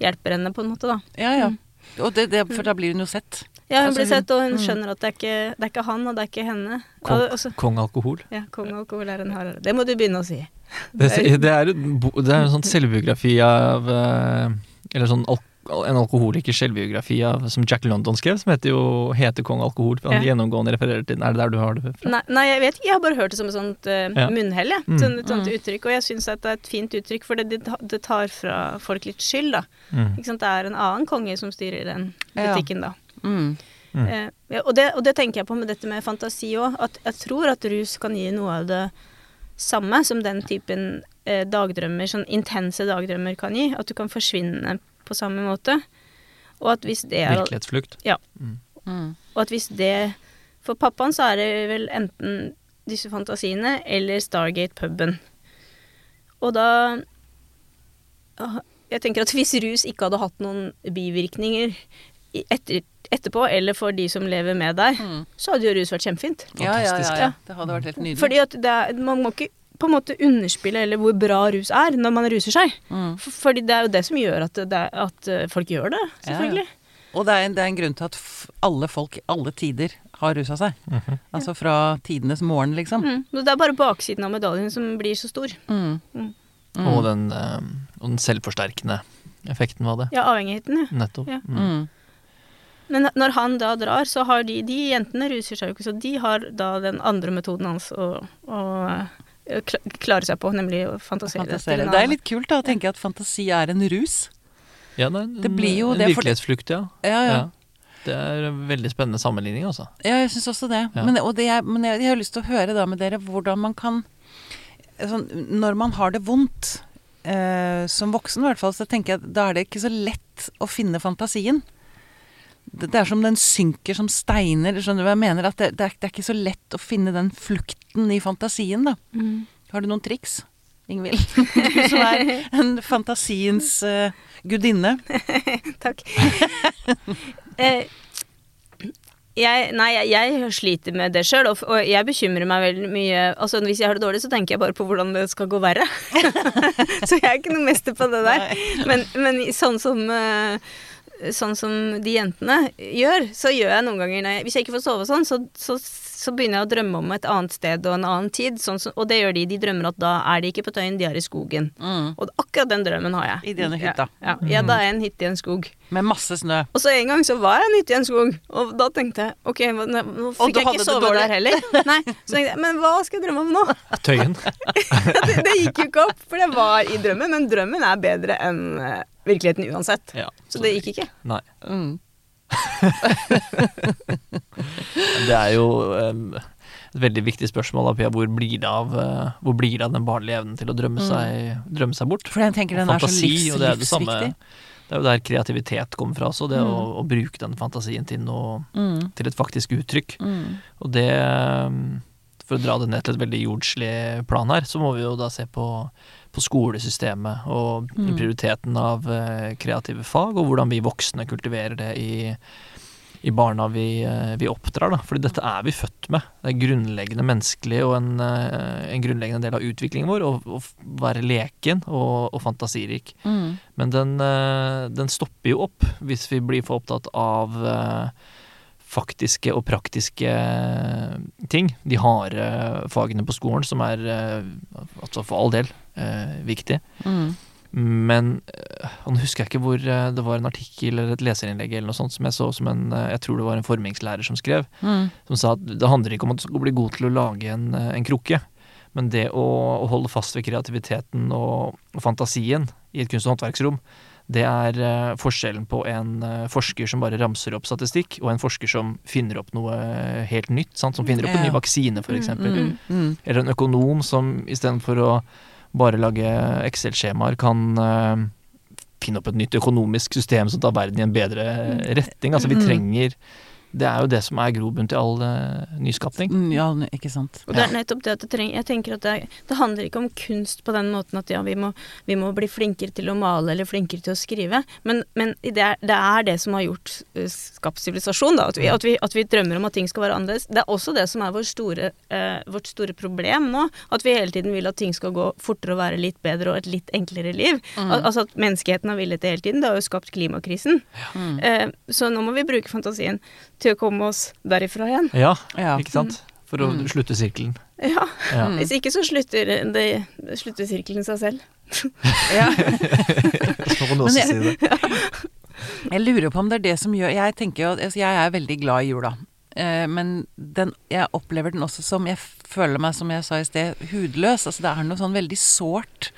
hjelper henne på en måte, da. Ja, ja. Mm. Og det, det, for da blir hun jo sett. Ja, hun Altså, blir sett, og hun mm. skjønner at det er ikke, det er ikke han, og det er ikke henne. Kong, og kong alkohol. Ja, kong alkohol er en hardere. Det må du begynne å si. *laughs* Det, det, er, jo det er en sånn selvbiografi av eh, Eller sånn alkohol en alkoholikers selvbiografi av, som Jack London skrev, som heter jo 'Heter kong alkohol'. Han Ja. gjennomgående refererer til. Er det der du har det fra? Nei, nei, jeg vet ikke. Jeg har bare hørt det som et sånt uh, Ja. munnhell, jeg. Mm. Sånn, et sånt uttrykk. Og jeg syns det er et fint uttrykk, for det, det, tar fra folk litt skyld, da. Mm. Ikke sant? Det er en annen konge som styrer den butikken, da. Mm. Mm. Eh, og, det, og det tenker jeg på med dette med fantasi òg. At jeg tror at rus kan gi noe av det samme som den typen eh, dagdrømmer, sånn intense dagdrømmer kan gi. At du kan forsvinne på samme måte. Og at hvis det er Virkelighetsflukt. Mm. Og at hvis det For pappaen så er det vel enten disse fantasiene eller Stargate-puben. Og da ah, Jeg tenker at hvis rus ikke hadde hatt noen bivirkninger etter, etterpå, eller for de som lever med deg, Mm. så hadde jo rus vært kjempefint. Ja, ja, ja, ja. Det hadde vært helt nydelig. Fordi at det er, man må ikke på en måte underspille eller hvor bra rus er når man ruser seg. Mm. For, fordi det er jo det som gjør at, det at eh, folk gjør det, selvfølgelig. Og det er, en, det er en grunn til at f alle folk i alle tider har rusa seg. Mhm. Altså fra tidenes morgen, liksom. Mm. Det er bare baksiden av medaljen som blir så stor. Mm. Mm. Mm. Og, den, eh, og den selvforsterkende effekten var det. Ja, avhengigheten, ja. Nettopp. Ja. Mm. Men når han da drar, så har de De jentene ruser seg jo ikke, så de har da den andre metoden hans å, å eh, klare seg på, nemlig å fantasere. Fantasere. Det er litt kult da å tenke at fantasi er en rus. Ja, det er en, Det blir jo en det virkelighetsflukt, ja. Ja, ja. ja. Det er en veldig spennende sammenligning, altså. Ja, jeg syns også det. Ja. Men, og det er, men jeg, jeg har lyst til å høre da med dere hvordan man kan sånn, Når man har det vondt, eh, som voksen i hvert fall, så tenker jeg at da er det ikke så lett å finne fantasien. Det, er som den synker som steiner. Skjønner du hva jeg mener? At det, det, er, det er ikke så lett å finne den flukten i fantasien, da. Mm. Har du noen triks? Ingvild, *laughs* du som er en fantasiens uh, gudinne. *laughs* Takk. eh, jeg, nei, jeg, jeg sliter med det sjøl, og, og jeg bekymrer meg veldig mye Altså, Hvis jeg har det dårlig, så tenker jeg bare på hvordan det skal gå verre. *laughs* så jeg er ikke noe mester på det der. Men, men sånn som eh, Sånn som de jentene gjør, så gjør jeg noen ganger når jeg, Hvis jeg ikke får sove sånn, så, så, så begynner jeg å drømme om et annet sted og en annen tid. Sånn som, og det gjør de. De drømmer at da er de ikke på Tøyen, de er i skogen. Mm. Og akkurat den drømmen har jeg. I denne hytta. Ja, ja, ja da er jeg en hytte i en skog. Med masse snø. Og så en gang så var jeg en hytte i en skog, og da tenkte jeg ok, nå nå fikk jeg ikke sove der heller. *laughs* Nei, så tenkte jeg, Men hva skal jeg drømme om nå? Tøyen. *laughs* det, det gikk jo ikke opp, for det var i drømmen, men drømmen er bedre enn eh, virkeligheten uansett. Ja, Så det gikk ikke. Nei. Mm. *laughs* Det er jo um, et veldig viktig spørsmål, da, Pia. Hvor blir det av, uh, hvor blir det av den barnlige evnen til å drømme seg, drømme seg bort? For jeg tenker den Fantasi, er så livs, og det er det samme livsviktig. Det er jo der kreativitet kommer fra også, det å, å bruke den fantasien til noe Mm. til et faktisk uttrykk. Mm. Og det um, For å dra det ned til et veldig jordslig plan her, så må vi jo da se på, på skolesystemet og Mm. prioriteten av eh, kreative fag, og hvordan vi voksne kultiverer det i, i barna vi, eh, vi oppdrar. Da. Fordi dette er vi født med. Det er grunnleggende menneskelig og en, eh, en grunnleggende del av utviklingen vår å være leken og, og fantasirik. Mm. Men den, den stopper jo opp hvis vi blir for opptatt av faktiske og praktiske ting. De harde fagene på skolen, som er altså for all del eh, viktig. Mm. Men eh, nå husker jeg ikke hvor eh, det var en artikkel eller et leserinnlegg eller noe sånt som jeg så som en eh, Jeg tror det var en formingslærer som skrev, Mm. som sa at det handler ikke om at du skal bli god til å lage en, en krukke, men det å, å holde fast ved kreativiteten og, og fantasien i et kunst- og håndverksrom, det er uh, forskjellen på en uh, forsker som bare ramser opp statistikk, og en forsker som finner opp noe helt nytt, sant? som finner opp en ny vaksine, for eksempel. Mm. Mm. Eller en økonom som istedenfor å bare lage Excel-skjemaer, kan eh, finne opp et nytt økonomisk system som tar verden i en bedre retning. Altså vi Mm. trenger Det er jo det som er grobunn til all uh, nyskapning. Mm, Ja, ikke sant. Og det er nettopp det at det trenger, jeg tenker at det, det handler ikke om kunst på den måten at ja, vi må, vi må bli flinkere til å male eller flinkere til å skrive, men, men det, er, det er det som har gjort uh, skapt sivilisasjon, da. At vi, at, vi, at vi drømmer om at ting skal være annerledes. Det er også det som er vår store, uh, vårt store problem nå. At vi hele tiden vil at ting skal gå fortere og være litt bedre og et litt enklere liv. Al altså at menneskeheten har villet det hele tiden. Det har jo skapt klimakrisen. Mm. Eh, så nå må vi bruke fantasien til å komme oss derifra igjen. Ja, Ja. ikke sant? For å Mm. slutte sirkelen. Ja. Ja. Mm. Hvis ikke så slutter, det, slutter sirkelen seg selv. *laughs* Ja. Så *laughs* må du Men også jeg- si det. *laughs* Jeg lurer på om det er det som gjør Jeg tenker jo altså Jeg er veldig glad i jula. Eh, men den, jeg opplever den også som Jeg føler meg, som jeg sa i sted, hudløs. Altså det er noe sånn veldig sårt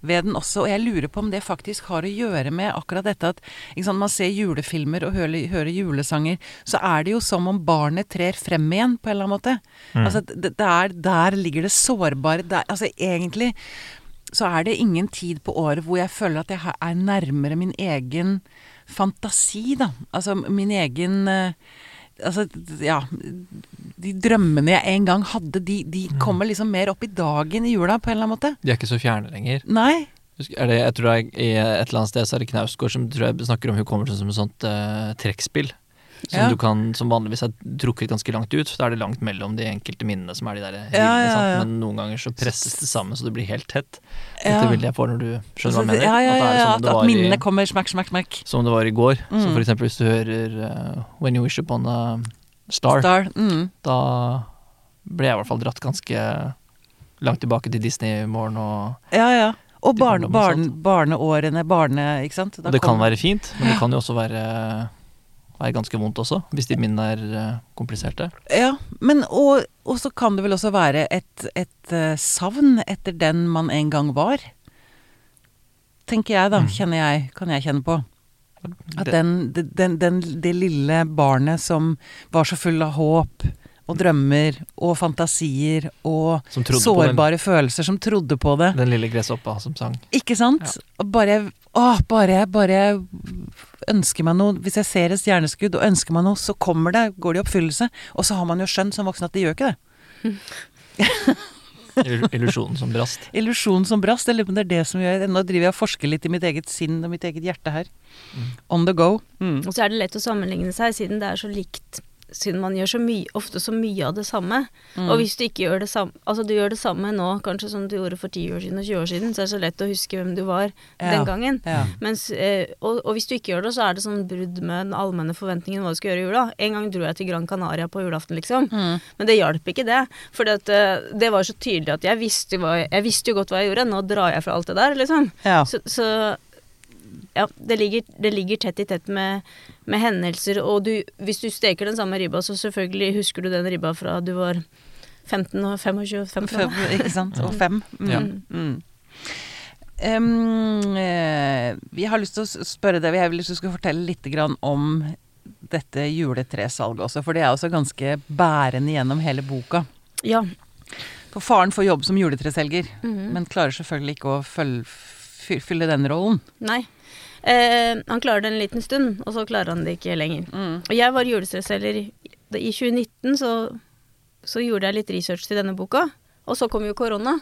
ved den også. Og jeg lurer på om det faktisk har å gjøre med akkurat dette at sant, man ser julefilmer og hører, hører julesanger, så er det jo som om barnet trer frem igjen på en eller annen måte. Altså det, det er, der ligger det sårbare der, Altså egentlig så er det ingen tid på året hvor jeg føler at jeg er nærmere min egen fantasi, da. Altså min egen eh, Altså, ja De drømmene jeg en gang hadde, de, de kommer liksom mer opp i dagen i jula, på en eller annen måte. De er ikke så fjerne lenger. Nei. Er det, jeg tror det er i et eller annet sted så er det Knausgård som tror jeg snakker om hukommelsen som et sånt uh, trekkspill. Som Ja. du kan, som vanligvis er trukket ganske langt ut. Da er det langt mellom de enkelte minnene som er de der Ja, rillene, ja, ja. Men noen ganger så presses det sammen så det blir helt tett. Dette bildet jeg får når du skjønner hva jeg mener. At at, at minnene i- kommer smakk, smakk, smakk. Som det var i går. Så Mm. for eksempel hvis du hører uh, When You Wish Upon a Star, Star. Mm. da ble jeg i hvert fall dratt ganske langt tilbake til Disney-morgen og Ja, ja. Og barn, barn, barneårene, barne... Ikke sant? Da Det kan kom- være fint, men det kan jo også være, være ganske vondt også, hvis de minnene er eh, kompliserte. Ja, men og, og så kan det vel også være et, et eh, savn etter den man en gang var. Tenker jeg, da. Mm. Kjenner jeg. Kan jeg kjenne på. At den, den, den, det lille barnet som var så full av håp og drømmer og fantasier og sårbare den, følelser, som trodde på det. den lille gresshoppa som sang. Ikke sant? Ja. bare Å, bare, bare ønsker meg noe Hvis jeg ser et stjerneskudd og ønsker meg noe, så kommer det, går det i oppfyllelse. Og så har man jo skjønt som voksen at det gjør ikke det. Illu- Illusjonen som brast. *laughs* Illusjonen som brast. Jeg lurer på om det er det som gjør Nå driver jeg og forsker litt i mitt eget sinn og mitt eget hjerte her. Mm. On the go. Mm. Og så er det lett å sammenligne seg, siden det er så likt siden man gjør så mye, ofte så mye av det samme. Mm. Og hvis du ikke gjør det samme Altså du gjør det samme nå kanskje som du gjorde for 10 år siden og 20 år siden, så er det så lett å huske hvem du var Ja. den gangen. Ja. Mens, eh, og, og hvis du ikke gjør det, så er det sånn brudd med den allmenne forventningen hva du skal gjøre i jula. En gang dro jeg til Gran Canaria på julaften, liksom. Mm. Men det hjalp ikke, det. For det var så tydelig at jeg visste, hva, jeg visste jo godt hva jeg gjorde. Nå drar jeg fra alt det der, liksom. ja. Så, så ja, det ligger, det ligger tett i tett med, med hendelser, og du, hvis du steker den samme ribba, så selvfølgelig husker du den ribba fra du var 15 og 25 og 5 Fem, ikke sant? Og fem. Mm. *laughs* Ja. Mm. Um, vi har lyst til å spørre deg, jeg vil lyst til å fortelle litt grann om dette juletresalget også, for det er også ganske bærende gjennom hele boka. Ja. For faren får jobb som juletreselger, Mhm. men klarer selvfølgelig ikke å følge, fylle den rollen. Nei. Eh, han klarer det en liten stund, og så klarer han det ikke lenger. Og jeg var juletreselger i, i 2019, så, så gjorde jeg litt research til denne boka. Og så kom jo korona.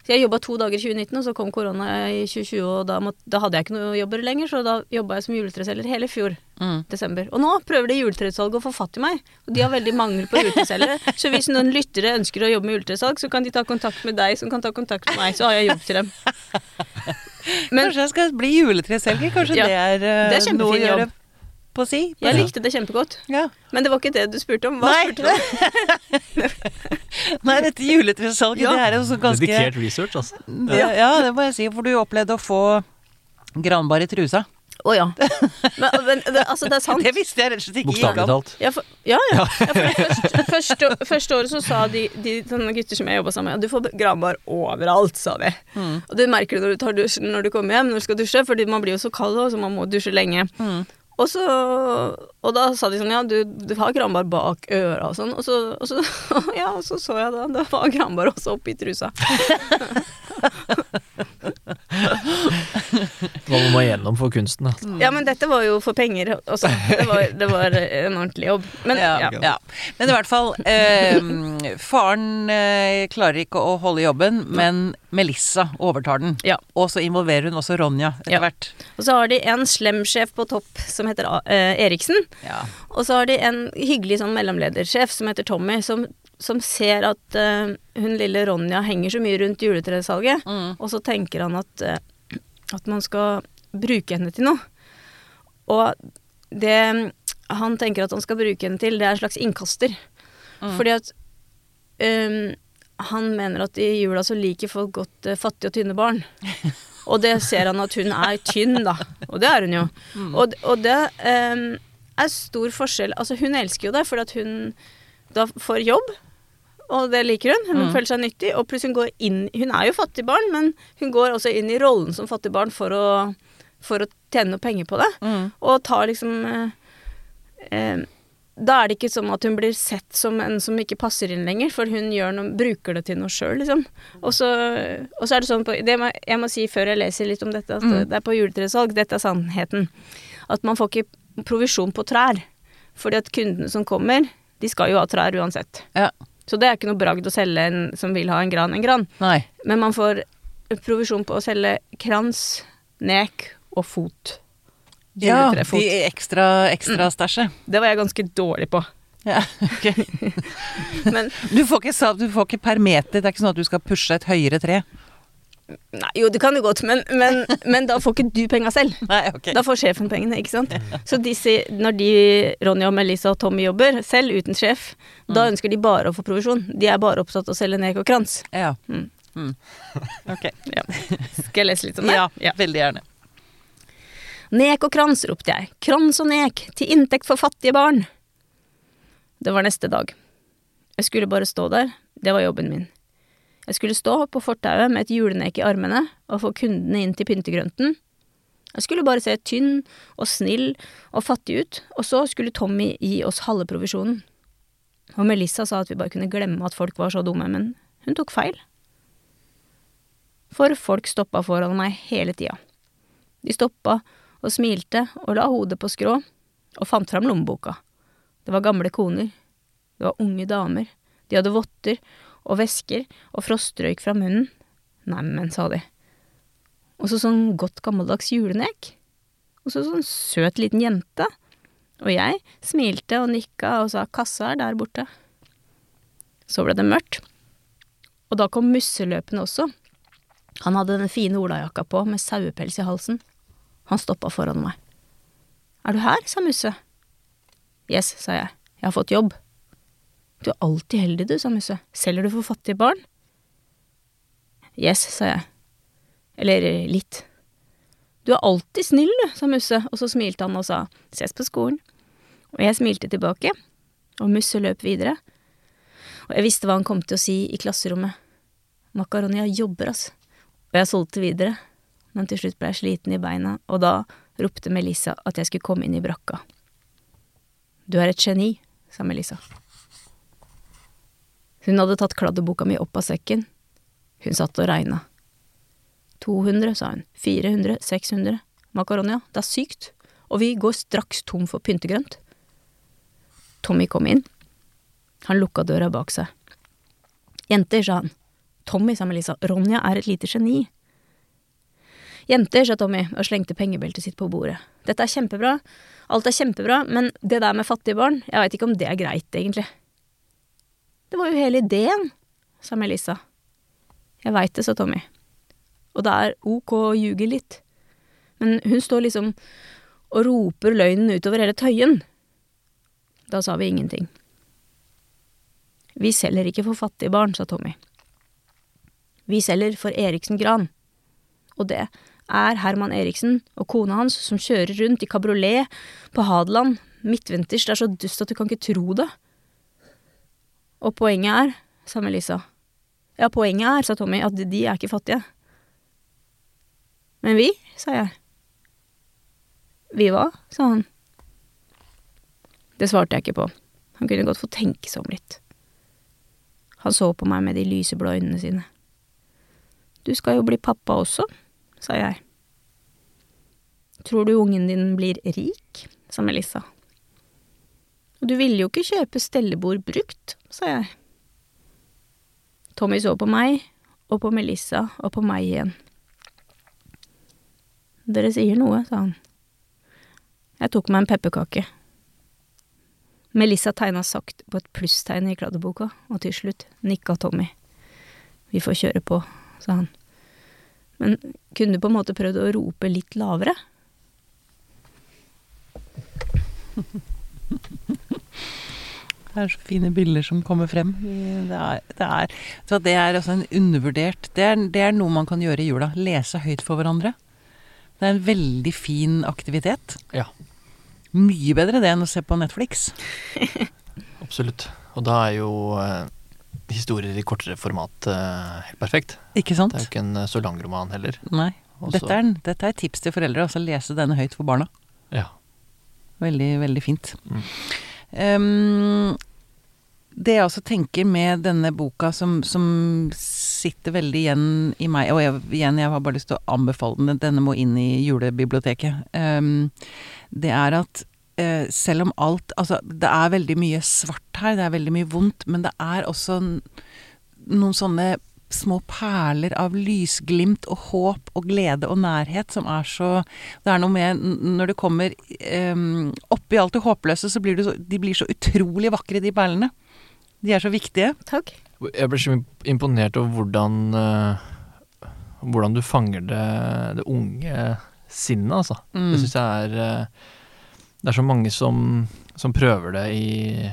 Så jeg jobba to dager i 2019, og så kom korona i 2020, og da, måtte, da hadde jeg ikke noe jobber lenger, så da jobba jeg som juletreselger hele fjor. Mm. desember. Og nå prøver det juletresalget å få fatt i meg. Og de har veldig mangel på juletreselgere. *laughs* Så hvis noen lyttere ønsker å jobbe med juletresalg, så kan de ta kontakt med deg, som kan ta kontakt med meg. Så har jeg jobb til dem. *laughs* Men Kanskje jeg skal bli juletreselger? Kanskje Ja, det er, eh, det er noe å gjøre jobb. på si? På jeg si. likte det kjempegodt. Ja. Men det var ikke det du spurte om. Hva Nei. spurte du om? *laughs* Nei, dette juletresalget, Ja. det er jo så ganske Dedikert research, altså. ja. ja, det må jeg si. For du opplevde å få granbar i trusa. Å ja. Men, men det, altså, det er sant. *laughs* Det visste jeg rett og slett ikke. Bokstavelig talt. Ja, for, ja, ja. ja for det første, *laughs* første, første året så sa de, de sånne gutter som jeg jobba sammen med, du får granbar overalt, sa de. Mm. Og det merker du når du tar dusjen når du kommer hjem, når du skal dusje, fordi man blir jo så kald Og så man må dusje lenge. Mm. Og, så, og da sa de sånn, ja, du, du har granbar bak øra og sånn. Og så, og så, *laughs* ja, og så så jeg da, det var granbar også oppi trusa. Hva må man gjennom for kunsten? Da? Mm. Ja, men dette var jo for penger også. Det var, det var en ordentlig jobb. Men ja, ja. ja. Men i hvert fall eh, Faren eh, klarer ikke å holde jobben, men Melissa overtar den. Ja. Og så involverer hun også Ronja etter Ja. hvert. Og så har de en slem-sjef på topp som heter eh, Eriksen. Ja. Og så har de en hyggelig sånn mellomledersjef som heter Tommy, som, som ser at uh, hun lille Ronja henger så mye rundt juletresalget, Mm. og så tenker han at, eh, at man skal bruke henne til noe. Og det han tenker at han skal bruke henne til, det er en slags innkaster. Mm. Fordi at um, han mener at i jula så liker folk godt uh, fattige og tynne barn. *laughs* Og det ser han at hun er tynn, da. Og det er hun jo. Og, og det um, er stor forskjell. Altså, hun elsker jo det, for at hun da får jobb. Og det liker hun. Hun Mm. føler seg nyttig. Og pluss hun går inn Hun er jo fattig barn, men hun går også inn i rollen som fattig barn for å, for å tjene noe penger på det. Mm. Og tar liksom eh, eh, Da er det ikke som at hun blir sett som en som ikke passer inn lenger, for hun noe, bruker det til noe sjøl, liksom. Og så, og så er det sånn på det må, Jeg må si før jeg leser litt om dette, at Mm. det er på juletresalg, dette er sannheten. At man får ikke provisjon på trær. Fordi at kundene som kommer, de skal jo ha trær uansett. Ja. Så det er ikke noe bragd å selge en som vil ha en gran, en gran. Nei. Men man får provisjon på å selge krans, nek og fot. Ja, de ekstra, ekstra stæsjet. Det var jeg ganske dårlig på. Ja, ok. *laughs* Men Du får ikke, du får ikke per meter, det er ikke sånn at du skal pushe et høyere tre. Nei, jo, det kan jo godt, men, men, men da får ikke du penga selv. *laughs* Nei, okay. Da får sjefen pengene, ikke sant. *laughs* Så disse, når de, Ronja og Melissa og Tommy jobber, selv uten sjef, da Mm. ønsker de bare å få provisjon. De er bare opptatt av å selge nek og krans. Ja. Mm. Mm. *laughs* Ok. Ja. Skal jeg lese litt om det? Ja, veldig gjerne. Nek og krans, ropte jeg. Krans og nek, til inntekt for fattige barn. Det var neste dag. Jeg skulle bare stå der, det var jobben min. Jeg skulle stå på fortauet med et julenek i armene og få kundene inn til pyntegrønten. Jeg skulle bare se tynn og snill og fattig ut, og så skulle Tommy gi oss halve provisjonen. Og Melissa sa at vi bare kunne glemme at folk var så dumme, men hun tok feil. For folk stoppa foran meg hele tida. De stoppa og smilte og la hodet på skrå og fant fram lommeboka. Det var gamle koner. Det var unge damer. De hadde votter og vesker og frostrøyk fra munnen. Neimen, sa de. Og så sånn godt gammeldags julenek. Og så sånn søt liten jente. Og jeg smilte og nikka og sa kassa er der borte. Så ble det mørkt. Og da kom musseløpene også. Han hadde den fine olajakka på med sauepels i halsen. Han stoppa foran meg. Er du her? sa Musse. Yes, sa jeg. Jeg har fått jobb. Du er alltid heldig, du, sa Musse. Selger du for fattige barn? Yes, sa jeg. Eller litt. Du er alltid snill, du, sa Musse, og så smilte han og sa ses på skolen. Og jeg smilte tilbake, og Musse løp videre. Og jeg visste hva han kom til å si i klasserommet. Makaronia jobber, ass. Og jeg solgte videre, men til slutt ble jeg sliten i beina, og da ropte Melissa at jeg skulle komme inn i brakka. Du er et geni, sa Melissa. Hun hadde tatt kladdeboka mi opp av sekken. Hun satt og regna. 200, sa hun. 400, 600. Makaronia, det er sykt. Og vi går straks tom for pyntegrønt. Tommy kom inn. Han lukka døra bak seg. Jenter, sa han. Tommy, sa Melissa. Ronja er et lite geni. Jenter, sa Tommy og slengte pengebeltet sitt på bordet. Dette er kjempebra. Alt er kjempebra, men det der med fattige barn, jeg veit ikke om det er greit, egentlig. Det var jo hele ideen, sa Melissa. Jeg veit det, sa Tommy. Og det er ok å ljuge litt. Men hun står liksom og roper løgnen utover hele Tøyen. Da sa vi ingenting. Vi selger ikke for fattige barn, sa Tommy. Vi selger for Eriksen Gran. Og det er Herman Eriksen og kona hans som kjører rundt i kabriolet på Hadeland midtvinters. Det er så dust at du kan ikke tro det. Og poenget er, sa Melissa. Ja, poenget er, sa Tommy, at de er ikke fattige. Men vi, sa jeg. Vi hva? sa han. Det svarte jeg ikke på. Han kunne godt få tenke seg om litt. Han så på meg med de lyseblå øynene sine. Du skal jo bli pappa også, sa jeg. Tror du ungen din blir rik? sa Melissa. Og du ville jo ikke kjøpe stellebord brukt, sa jeg. Tommy så på meg, og på Melissa, og på meg igjen. Dere sier noe, sa han. Jeg tok meg en pepperkake. Melissa tegna sakte på et plusstegn i kladdeboka, og til slutt nikka Tommy. Vi får kjøre på, sa han. Men kunne du på en måte prøvd å rope litt lavere? *laughs* Det er så fine bilder som kommer frem. Det er, det er, det er også en undervurdert det er, det er noe man kan gjøre i jula. Lese høyt for hverandre. Det er en veldig fin aktivitet. Ja. Mye bedre det enn å se på Netflix. *laughs* Absolutt. Og da er jo eh, historier i kortere format eh, helt perfekt. Ikke sant? Det er jo ikke en eh, så lang roman heller. Nei. Dette er, dette er tips til foreldre. Altså lese denne høyt for barna. Ja. Veldig, veldig fint. Mm. Ehm, det jeg også tenker med denne boka som, som sitter veldig igjen i meg Og jeg, igjen, jeg har bare lyst til å anbefale den. Denne må inn i julebiblioteket. Um, det er at uh, selv om alt Altså, det er veldig mye svart her, det er veldig mye vondt, men det er også noen sånne små perler av lysglimt og håp og glede og nærhet som er så Det er noe med Når det kommer um, oppi alt det håpløse, så blir det så, de blir så utrolig vakre, de perlene. De er så viktige. Takk. Jeg ble så imponert over hvordan eh, Hvordan du fanger det, det unge sinnet, altså. Mm. Det syns jeg er eh, Det er så mange som, som prøver det i,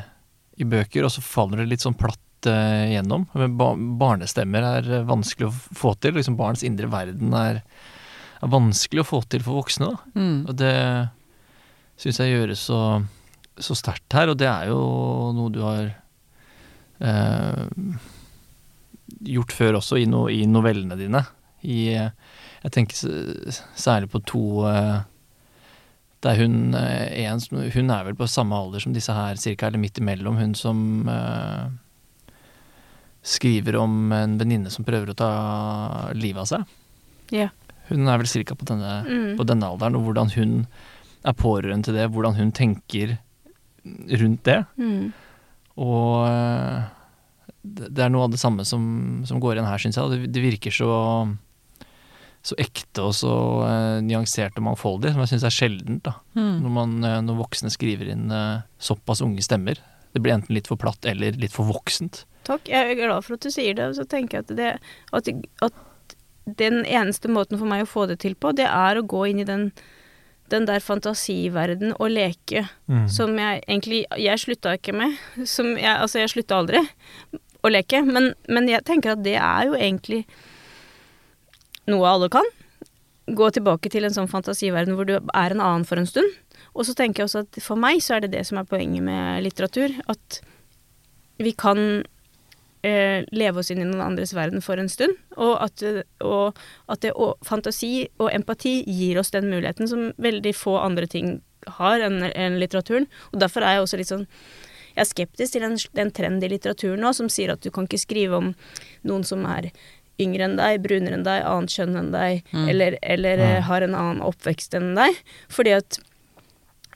i bøker, og så faller det litt sånn platt eh, gjennom. Men barnestemmer er vanskelig å få til. Liksom Barns indre verden er, er vanskelig å få til for voksne. Mm. Og det syns jeg gjøres så, så sterkt her, og det er jo noe du har eh, gjort før også, i, no, i novellene dine. I, eh, jeg tenker særlig på to eh, der hun eh, en, Hun er vel på samme alder som disse her, cirka, eller midt imellom. Hun som eh, skriver om en venninne som prøver å ta livet av seg. Yeah. Hun er vel cirka på denne Mm. på denne alderen, og hvordan hun er pårørende til det, hvordan hun tenker rundt det. Mm. Og eh, det er noe av det samme som, som går igjen her, syns jeg. Det, det virker så, så ekte og så uh, nyansert og mangfoldig, som jeg syns er sjeldent. da. Mm. Når, man, eh, når voksne skriver inn uh, såpass unge stemmer. Det blir enten litt for platt eller litt for voksent. Takk. Jeg er glad for at du sier det. Og så tenker jeg at, det, at, at den eneste måten for meg å få det til på, det er å gå inn i den, den der fantasiverden og leke som jeg egentlig Jeg slutta ikke med. Som jeg, altså, jeg slutta aldri å leke. Men, men jeg tenker at det er jo egentlig noe alle kan. Gå tilbake til en sånn fantasiverden hvor du er en annen for en stund. Og så tenker jeg også at for meg så er det det som er poenget med litteratur. At vi kan eh, leve oss inn i noen andres verden for en stund. Og at, og at det, og fantasi og empati gir oss den muligheten som veldig få andre ting har enn en litteraturen. Og derfor er jeg også litt sånn jeg er skeptisk til en, en trend i litteraturen nå som sier at du kan ikke skrive om noen som er yngre enn deg, brunere enn deg, annet kjønn enn deg, eller, eller mm. har en annen oppvekst enn deg. Fordi at,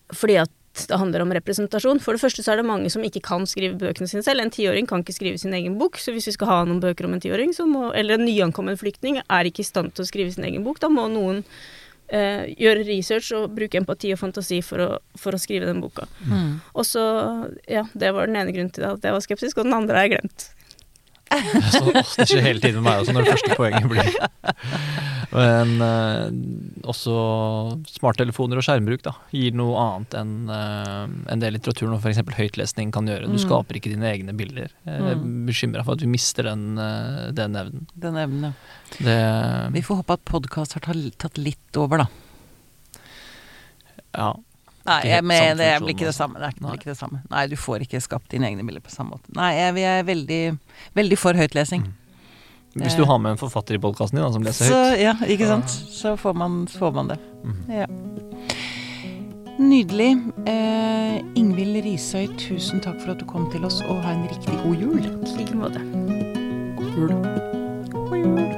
fordi at det handler om representasjon. For det første så er det mange som ikke kan skrive bøkene sine selv. En tiåring kan ikke skrive sin egen bok, så hvis vi skal ha noen bøker om en tiåring, Eller en nyankommen flyktning er ikke i stand til å skrive sin egen bok. Da må noen eh, gjøre research og bruke empati og fantasi for å, for å skrive den boka. Mm. Og så Ja, det var den ene grunnen til at jeg var skeptisk, og den andre har jeg glemt. *laughs* Så, det skjer hele tiden med meg også, når det første poenget blir Men eh, også smarttelefoner og skjermbruk da, gir noe annet enn eh, en det litteraturen og f.eks. høytlesning kan gjøre. Du Mm. skaper ikke dine egne bilder. Jeg er Mm. bekymra for at vi mister den, eh, den evnen. Den evnen, ja. Det, Vi får håpe at podkast har tatt litt over, da. ja. Nei, jeg, men det blir ikke det samme. Det er ikke, Nei. ikke det samme. Nei, du får ikke skapt dine egne bilder på samme måte. Nei, jeg, vi er veldig, veldig for høytlesing. Hvis du har med en forfatter i podkasten din da, som leser Så høyt. ja, ikke sant. Så får man, får man det. Mm. Ja. Nydelig. Eh, Ingvild Risøy, tusen takk for at du kom til oss, og ha en riktig god jul. I like måte. God jul.